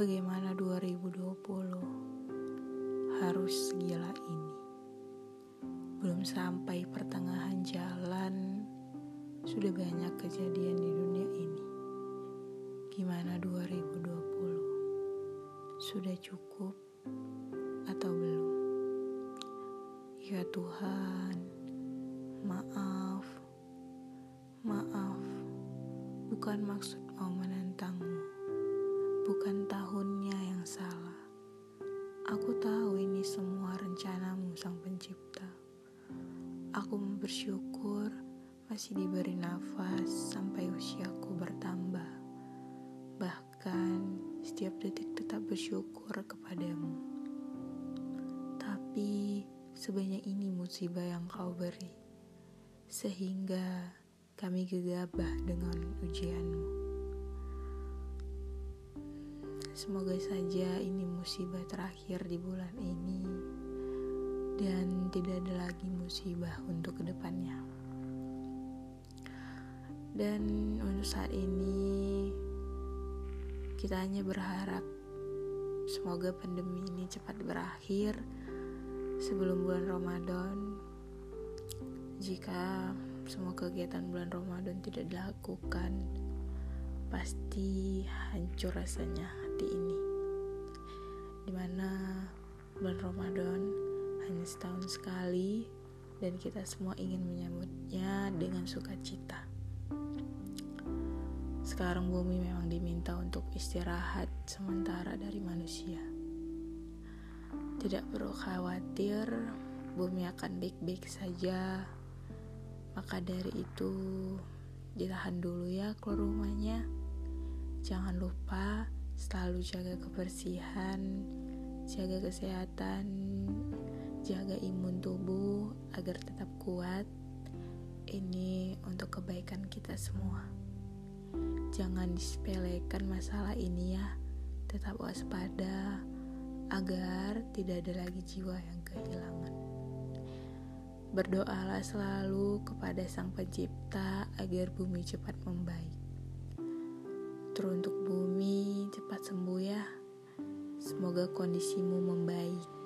Bagaimana 2020 harus segila ini? Belum sampai pertengahan jalan, sudah banyak kejadian di dunia ini. Gimana 2020? Sudah cukup atau belum? Ya Tuhan, maaf, maaf, bukan maksud mau menentangmu, bukan tahunnya yang salah. Aku tahu ini semua rencanamu Sang Pencipta. Aku bersyukur masih diberi nafas sampai usiaku bertambah. Bahkan setiap detik tetap bersyukur kepadamu. Tapi sebanyak ini musibah yang kau beri. Sehingga kami gegabah dengan ujianmu. Semoga saja ini musibah terakhir di bulan ini dan tidak ada lagi musibah untuk ke depannya. Dan untuk saat ini kita hanya berharap semoga pandemi ini cepat berakhir sebelum bulan Ramadan. Jika semua kegiatan bulan Ramadan tidak dilakukan, pasti hancur rasanya hati ini. Di mana bulan Ramadan hanya setahun sekali dan kita semua ingin menyambutnya dengan sukacita. Sekarang bumi memang diminta untuk istirahat sementara dari manusia. Tidak perlu khawatir, bumi akan baik-baik saja. Maka dari itu, ditahan dulu ya keluar rumahnya. Jangan lupa selalu jaga kebersihan, jaga kesehatan, jaga imun tubuh agar tetap kuat. Ini untuk kebaikan kita semua. Jangan disepelekan masalah ini ya. Tetap waspada agar tidak ada lagi jiwa yang kehilangan. Berdoalah selalu kepada Sang Pencipta agar bumi cepat membaik. Teruntuk Semoga kondisimu membaik.